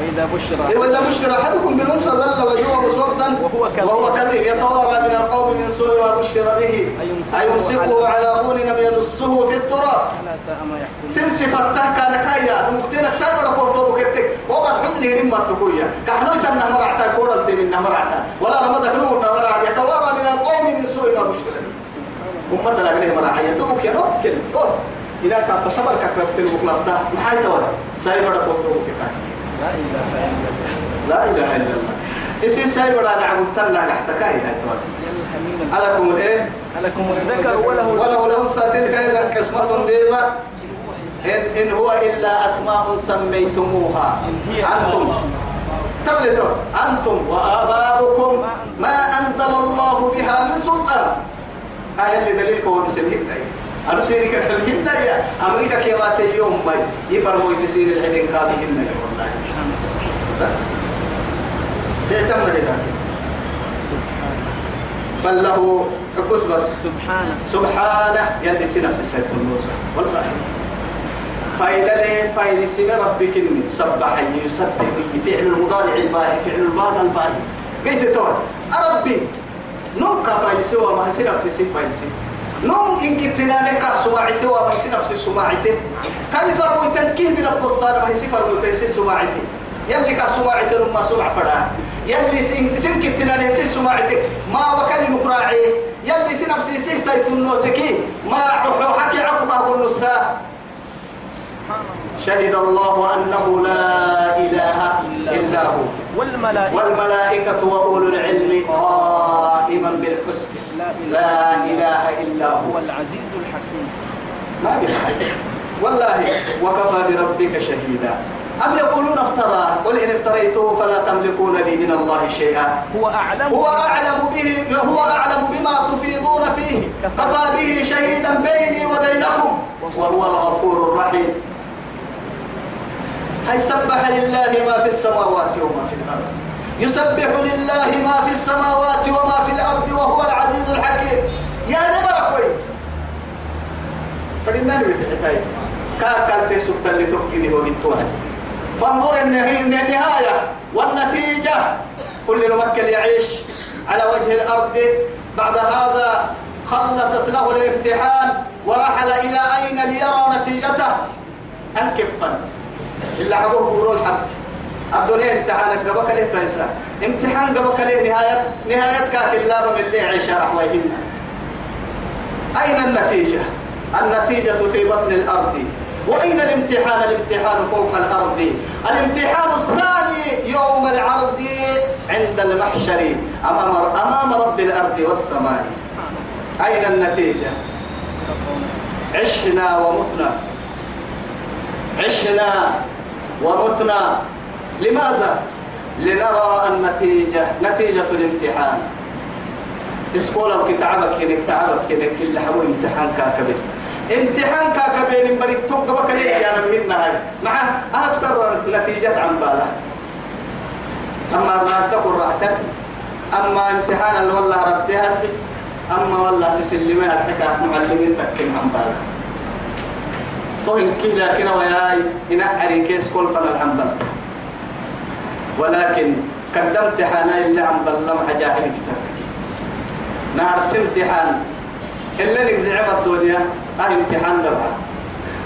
وإذا بشر إذا بشر أحدكم بالأنثى ظل وجهه مسودا وهو كظيم. وهو كظيم يتوارى من القوم من سوء ما بشر به. أيمسكه على هون لم يدسه في التراب. ألا ساء ما يحسن. سلسي فتاه كان كايا مكتينك سابر قوتو بكتك وقد حزني لما تقويا كحنو تنه مرعتا كورل من مرعتا ولا رمضة نور مرعتا يتوارى من القوم من سوء ما بشر أمة لا غير مرعية دوك يا روكل أوه. إذا كان بصبر كتبت المكلفتا محاي تورا سايبر قوتو بكتك لا إله إلا الله. لا إله إلا الله. إسي عبدتنا نحتكاي هاي تورا يا الحميد ألكم الإيه ألكم الذكر وله وله الأنثى تلك إذا قسمة ضيزى إن- هو إلا أسماء سميتموها. هي أنتم. تبلتوا أنتم وآباؤكم ما أنزل. الله بها من سلطان. هاي اللي دليلك هو بسمين أنا سيرك الحلمين يا أمريكا كيما اليوم ما يفرموا يتسير الحدين قادهن يا والله. تعتمد لك بل له حكوس بس. سبحانه. سبحانه. يلي سي نفس السيد والله. فايدة ليه فايدة سي ربك سبح يسبح فعل المضارع الباهي فعل الماضي الباهي. قلت تقول ربي نم كفايدة سوى ما سي نفس السي فايدة سي نم إن كنتنا لك سماعته سي نفس سماعته. كيف فرمو تنكيه من القصة ما يسي فرمو تنسي سماعته. يلي كسماعته لما سمع فراه يلي سين سين كنتنا نسي سماعته. ما وكل نقراعي. يلي سي نفسي سي سيت النوسكي ما عحو حكي عقبه بالنساء شهد الله أنه لا والملائكة. والملائكة وأولو العلم قائما بالقسط. لا إله لا إله إلا هو. العزيز الحكيم. ما بحاجة والله وكفى بربك شهيدا. أم يقولون افترى؟ قل إن افتريته فلا تملكون لي من الله شيئا. هو أعلم هو أعلم به هو أعلم بما تفيضون فيه. كفى به شهيدا بيني وبينكم. وهو الغفور الرحيم. هي سبح لله ما في السماوات وما في الأرض. يسبح لله ما في السماوات وما في الأرض وهو العزيز الحكيم. يا نبرك وين فلنا نبي الحكاية كاكل تسكت اللي تبكي هو بالتوعد فانظر النهاية والنتيجة. كل ممكن يعيش على وجه الأرض. بعد هذا خلصت له الامتحان. ورحل إلى أين ليرى نتيجته؟ أنكفا إلا حبوه بورو الحد الدنيا امتحان قبك ليه تنسى امتحان قبك ليه نهاية نهاية كاك اللابة من اللي عيش رحويهن أين النتيجة؟ النتيجة في بطن الأرض. وأين الامتحان؟ الامتحان فوق الأرض. الامتحان الثاني يوم العرض عند المحشر أمام أمام رب الأرض والسماء. أين النتيجة؟ عشنا ومتنا. عشنا. ومتنا لماذا؟ لنرى النتيجة نتيجة الامتحان. اسكولا كتعبك هناك تعبك هناك كل حبو امتحان كاكبر امتحان كاكبر بريك توقع بك ليه؟ يا نمهن هاي مع أكثر نتيجة عن باله أما ما تقول رحتك أما امتحان اللي والله ردها أما والله تسلمها الحكاية معلمين تكين عن باله فهم كلا كنا وياي إنا عريكيس كل فن الحنبل ولكن قدمت حانا اللي عم بلم حجاهل كتابك نهار امتحان. إللي نجزع الدنيا هاي امتحان دبعا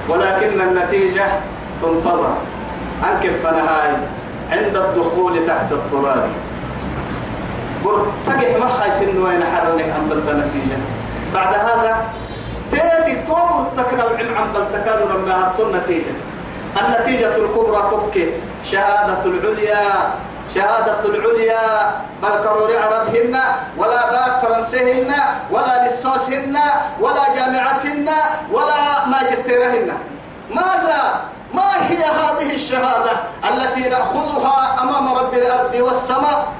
ولكن النتيجة تنتظر. أنكف هاي عند الدخول تحت التراب. قل فقح ما خاي سن وين حرنك عن بلد النتيجة بعد هذا تاتك توبر تكنا العلم عن بلد تكاد لما النتيجة النتيجة الكبرى تبكي. شهادة العليا. شهادة العليا. بل كروري عربهن ولا باك فرنسيهن ولا لسوسهن ولا جامعتهن ولا ماجستيرهن. ماذا؟ ما هي هذه الشهادة التي نأخذها أمام رب الأرض والسماء؟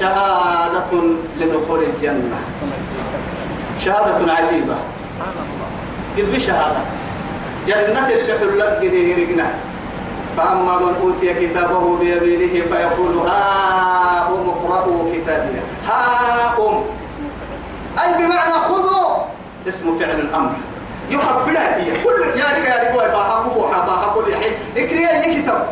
شهادة لدخول الجنة. شهادة عجيبة. قد بشهادة؟ جنة اللي حلق قد يرقنا. فأما من أوتي كتابه بيمينه فيقول هاؤم اقرأوا كتابي. هاؤم أي بمعنى خذوا. اسم فعل الأمر. يخبرها هي. كل يا رجال يا باها كفوها باها كل حين اكري أي كتاب.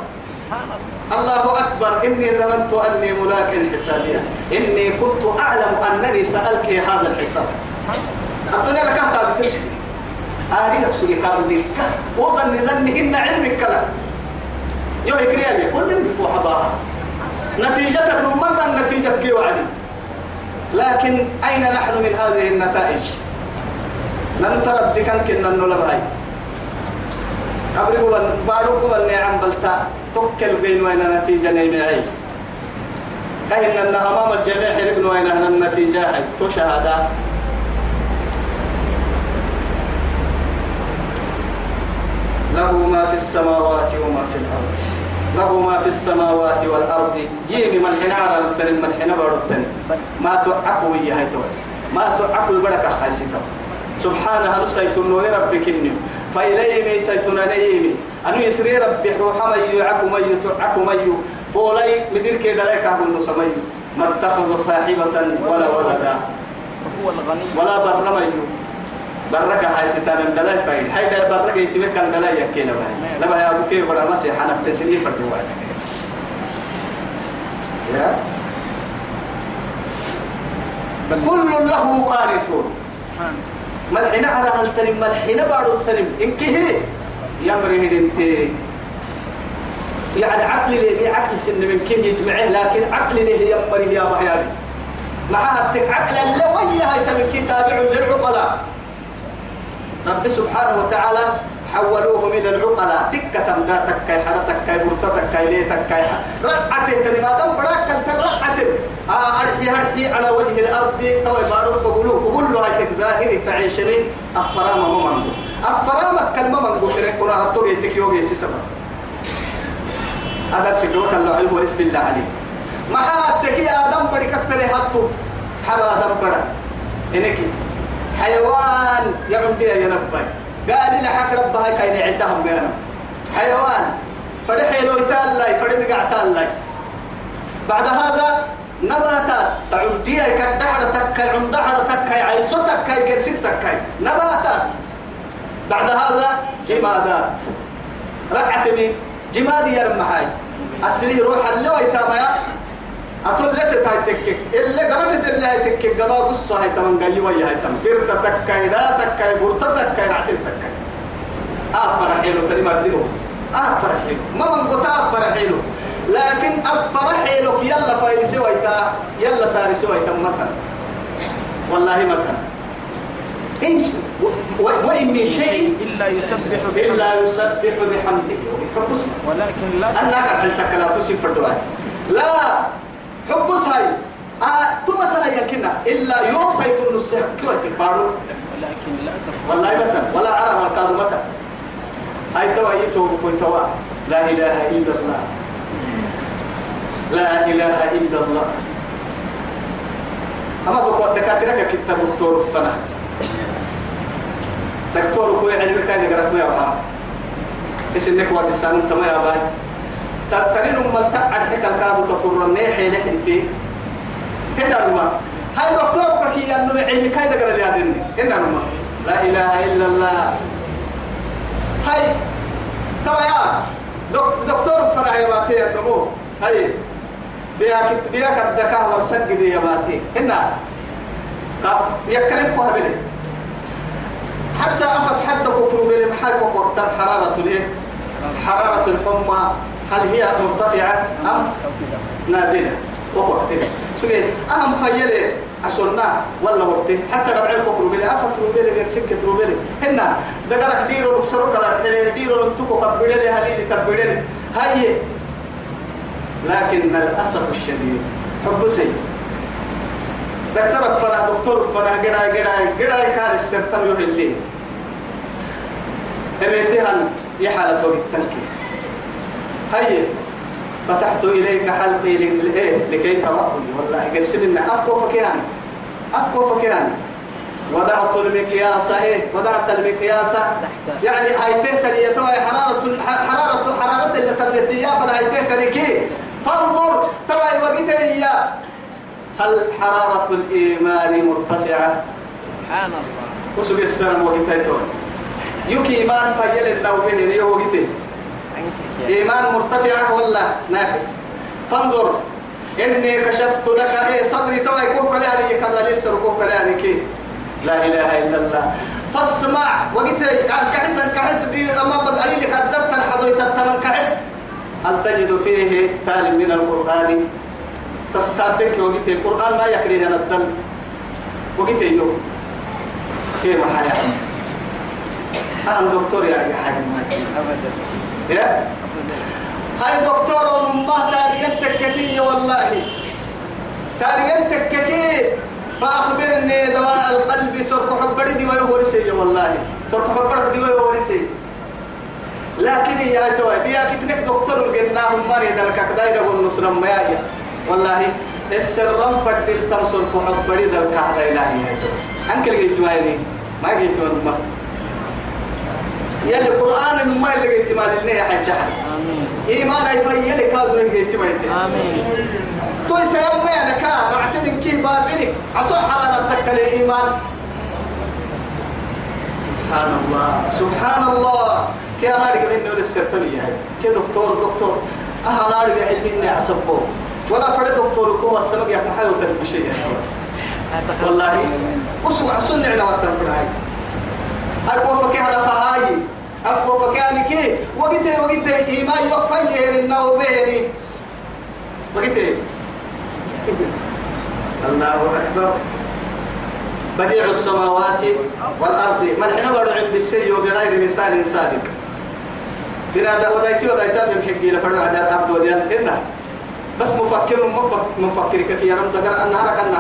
الله أكبر. إني ظننت أني ملاك حسابيا إني كنت أعلم أنني سألك هذا الحساب. الدنيا لك بتلك آدي كابو دي وظن ظنهن علمك كلا يو يكريا كل اللي فوق حبارة نتيجتك نمنا النتيجة كي وعدي؟ لكن أين نحن من هذه النتائج؟ لم ترى الذكر كنا نلبهاي قبل قبل بارو قبل نعم بلتا. تكل بين وين نتيجة نيمعي. كاين أن أمام الجميع ابن وين النتيجة؟ تشهد له ما في السماوات وما في الأرض. له ما في السماوات والأرض. يمي من حين على التن من حين بردن ما تعقوا هي ما تعقوا البركة خايسة سبحانه نسيت النور ربك إني فإليه مي سيتنا نيمي أنو يسري ربي حوحا مي يعكو مي تعكو مي فولي مدير كيدا لك أهل نصمي ما اتخذ صاحبة ولا ولدا. ولا برمي بركة هاي ستان دلاي فايد هاي دا بركة يتمك كان دلاي يكينا بهاي. لما يا أبو كيف ولا مسيح أنا بتسلي فردوات يا. كل له قانتون. ملحنا على التنم ملحنا بارو التنم إنك هي يمره أنت. يعني عقل لي عقل سن من كه يجمعه لكن عقل لي يمره يا بهيابي معها عقل اللوية هاي تمكي تابع للعقلاء. رب سبحانه وتعالى حولوه من العقلاء. تكة تمدا تكاي حدا تكاي برتا تكاي ليه تكاي؟ رقعته تني ما دم براك كنت رقعته آه أرحي أرحي على وجه الأرض. توي بارو بقولوه بقول هاي ظاهري تعيشني. أفرام ما منغو أفرام كلمة منغو ترى كنا هتو يتك يوغي سيسما هذا سيدور كان علم ورس بالله عليه. ما هاتكي آدم بدي كفر هاتو حبا آدم بدا إنك حيوان يعم بيها ينبي قال لنا حق ربها كاين عندهم بيانا حيوان. فرحي لو تالاي فرحي تالاي بعد هذا نباتات تعود بيها كدحر تكاي عندحر تكاي عيسو تكاي قرسين تكاي. نباتات بعد هذا جمادات. رقعت مين جمادي يرمى هاي. أسري روح اللي ويتاميا. أتول لك تاي تكك اللي قبلت اللي هاي تكك قبا قصة هاي تمن قاي ويا هاي تمن برتا تكاي لا تكاي برتا تكاي رعتين تكاي. آه فرحيلو تري مردينو آه فرحيلو. ما من قطع فرحيلو. لكن أفرحيلو يلا فايل سويتا. يلا ساري سويتا. مكان والله مكان إن وإن من شيء إلا يسبح إلا يسبح بحمده. ولكن لا أنا قاعد حتى لا تصير فردوان لا. حبس هاي آه ثم ترى يكنا إلا يوصيت النسيح كيف تبارو ولكن لا تفهم والله متى ولا عرف الكاظم متى هاي توا يتو كنت توا. لا إله إلا الله. لا إله إلا الله. أما بقول دكاترة كتاب دكتور فنا. دكتور كوي علمك كاي دكتور ما يبغى إيش إنك وقت السنة أنت ما يبغى تتسنين أم التقعد حكا الكادو تطر النيحي لك أنت. هنا الماء هاي دكتور كي أنه علمك كاي دكتور اللي هذني هنا الماء لا إله إلا الله. هاي. توا يا دك- دكتور فرع يا باتي النمو هاي. بياك بياك الدكا ورسق دي يا باتي. هنا يكلم قابل حتى أفت حد كفر بالمحاك وقت حرارة الايه حرارة الحمى. هل هي مرتفعة أم نازلة؟ وقتها سجل أهم فيلي أسرنا ولا وقتي؟ حتى لو عيل كفر بلي أفت روبيلي غير سكة روبيلي هنا دقرك ديرو نكسرو كلا حلي ديرو نتوكو كبيري هليلي تبيري هاي لكن للأسف الشديد حب سي دكتور فنا دكتور فنا قراي قراي قراي كان السرطان يهلي أبيتها يحالة وقت تلكي هيا فتحت إليك حلقي إيه لكي ترأني. والله قال سمنا أفكو فكياني أفكو فكياني وضعت المقياس إيه؟ وضعت المقياس. يعني تهتني يتوى حرارة حرارة حرارة اللي تبلتي فلا هاي تهتني كي. فانظر تبع وقت إياه هل حرارة الإيمان مرتفعة؟ سبحان الله. وسوق السلام وقت يوكي إيمان فيل النوبين يو وقته إيمان مرتفعة ولا ناقص فانظر إني كشفت لك إيه صدري توا يكون كلاني كذا ليس ركوب كلاني كي لا إله إلا الله. فاسمع وقت كحس كحس أما بقى لي قدرت الحضوي تتمن كحس. هل تجد فيه تال من القرآن؟ تستابك وقت القرآن ما يكريه الدل وقت يوم كيف حياة أنا دكتور يعني حاجة ابدا. يا هاي دكتور ومما تاريخ تككية والله. تاريخ تككية فأخبرني دواء القلب سرق حب دي ويهورسي والله. سرق حب دي ويهورسي لكن يا توي بيا كتنك دكتور الجنة هم مري دلك دايرة والنصر ما يجي. والله السرم فرد التمسر حب دي دلك دايرة يا توي أنك لقيت ما ما لقيت ما يلي القرآن ما اللي لقيت ما اللي حاجة آمين. إيمان أي في يلي كادو اللي لقيت ما يلي آمين. توي سيوم يعني كا رعت من كيه باطنك أصح على نتك الإيمان سبحان الله سبحان الله كي أنا أرجع منه للسرطانية هاي كي دكتور دكتور. أنا علمي إني أعصبه ولا فرد دكتور كوار سبق يا تربي شيء والله وسوع السنة على وقت الفرعي أكو فكي هذا فهاي أكو فكي أنا كي وقتي وقتي إيمان يوفي إنه بيني. وقتي. الله أكبر. بديع السماوات والأرض. ما الحين بدو عند بالسي وبغير مثال سابق بنا دا ودايتي ودايتا من حقي لفرد على الأرض واليان إنا بس مفكر مفكر مفكر كي يا رب دقر أن نهارك أن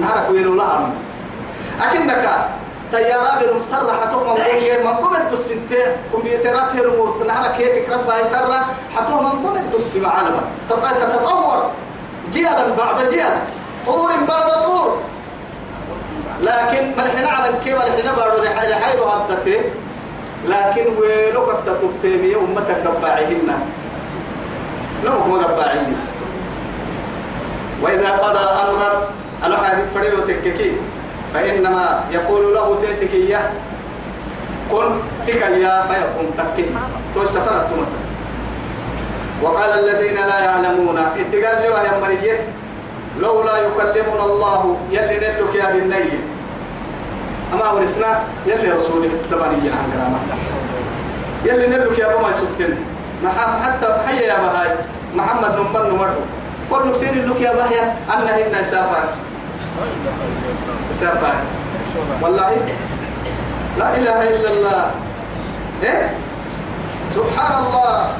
نهارك ويلو لها أكنك طيارة بنم سرة حتوم من قوم من قوم الدسنتة كمبيوترات هرمو نهارك هي فكرة باي سرة؟ حتوم من قوم الدس معلمة تتطور. جيلا بعد جيل طور بعد طور. لكن ما الحين على كيف الحين بعد رحلة حيرو هدته لكن ويلو قد تفتيمي أمتك قباعهن. نوك ما قباعهن. وإذا قضى أمرا أنا حابب فريو تككي. فإنما يقول له تيتكية كن تكيا فيكون تكي تو سفرت وقال الذين لا يعلمون اتقال لي وهي مرية. لولا يكلمنا الله يلي ندك يا بالنية أما ورسنا يلي رسوله تبانية عن كرامة يلي ندك يا بما يسكتن حتى حي يا بهاي. محمد نمبر نمره كل سين لك يا بهاي. أنه إنا سافر. سافر والله. لا إله إلا الله. إيه؟ سبحان الله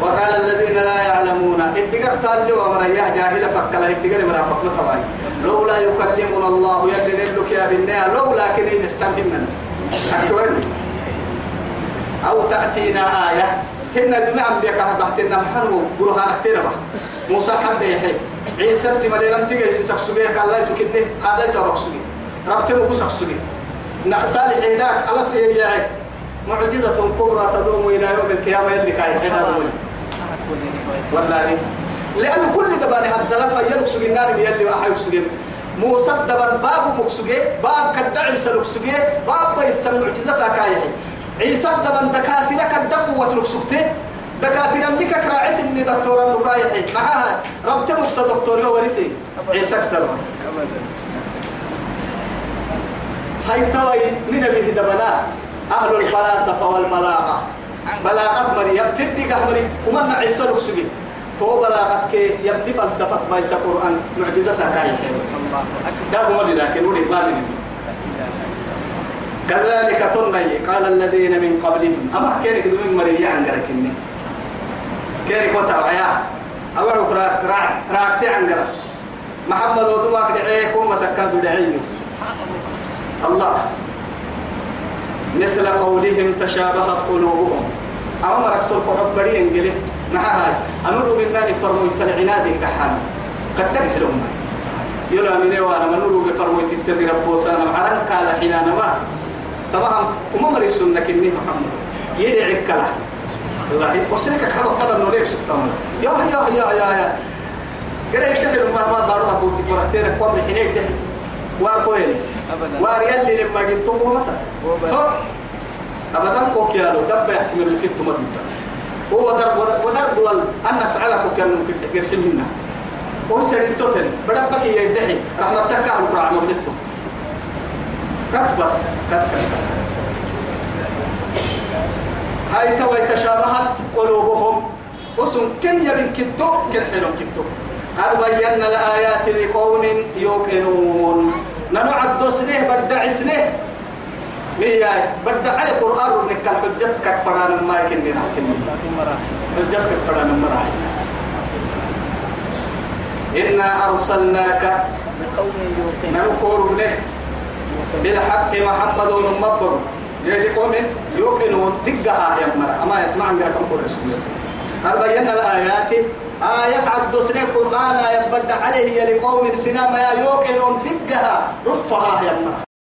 وقال الذين لا يعلمون. اتقر تالي ومرياه جاهلة فكلا اتقر مرافق مطبعي لولا يكلمنا الله يلي نلك يا بالنيا لولا كنين احتمهن أكوين أو تأتينا آية. هن دماء بيك بحتنا محنو برهانك تنبه موسى حمد يحي عيسى تمري لم تيجي سكسوجي قال لا تكني هذا تبكسوجي ربت مو سكسوجي. صالح هناك على تيجي معجزة كبرى تدوم إلى يوم القيامة اللي كاي حنا والله. لأنه كل دبان هذا الثلاثة يلوك سجين نار يلي أحيو سجين موسى دبان باب مكسجي باب كدع عيسى لكسجي باب بيس معجزة كاي. عيسى دبان دكاترة كدع قوة لكسجتي دكاترة اللي كرا عيسى إني دكتورة نكاي معها ربط مكسى دكتور ورثي عيسى سلام هاي توي من به دبنا. أهل الفلاسفة والبلاغة بلاغة مريم تدي كهمري ومن عيسى لكسجي تو بلاغة كي يبتي فلسفة بايس القرآن معجزتها كاي. كابو مدي لكن ولي ما كذلك تنمي قال الذين من قبلهم. أما كيرك من مريم عنقرك إني كيرك وتوعيا أوعك راك راكتي عنقرك محمد ودواك دعيه وما تكاد دعيه الله. مثل قولهم تشابهت قلوبهم. أما مرك سلف حبري انجلي هاي أنور بالنار فرمو العناد كحان قد نبحلهم يلا من وأنا منور بفرمو تتري ربوسانا معرن قال حين ما تمام. وما مري سنة كني محمد. يدعي كلا. الله وسنك حبا قال نوريك سبتام يا يا يا يا يا كده يشتغل ما ما بروح بوتي فرحتين قبل حين يدعي واركوين واريال اللي لما جبتوا متى أبدا كوكيالو دب يحتمل الخط مدة هو درب ودرب وال أنا سألك كان كرسي منا هو سرين توتن بدأ بكي يدحي رحمة تكا القرآن مبلتو كت بس كت كت هاي توي تشابهت قلوبهم. وسن كن يبن كتو كن حلو كتو. قد بينا الآيات لقوم يوقنون. ننعد سنه بدع سنه. مية. بدع على القرآن ونكال حجتك فرانا ما يكن مراحل حجتك فرانا مراعي إنا أرسلناك بقوم يوقن نذكر ابنه بالحق محمد ومبر يلي قوم يوقنون دقها يا مرة. أما يطمع عن كم قول رسول قال بينا الآيات؟ آيات عبد سنة قرآن آيات بدأ عليه يلي قوم سنما يا يوقنون دقها رفها يا مرة.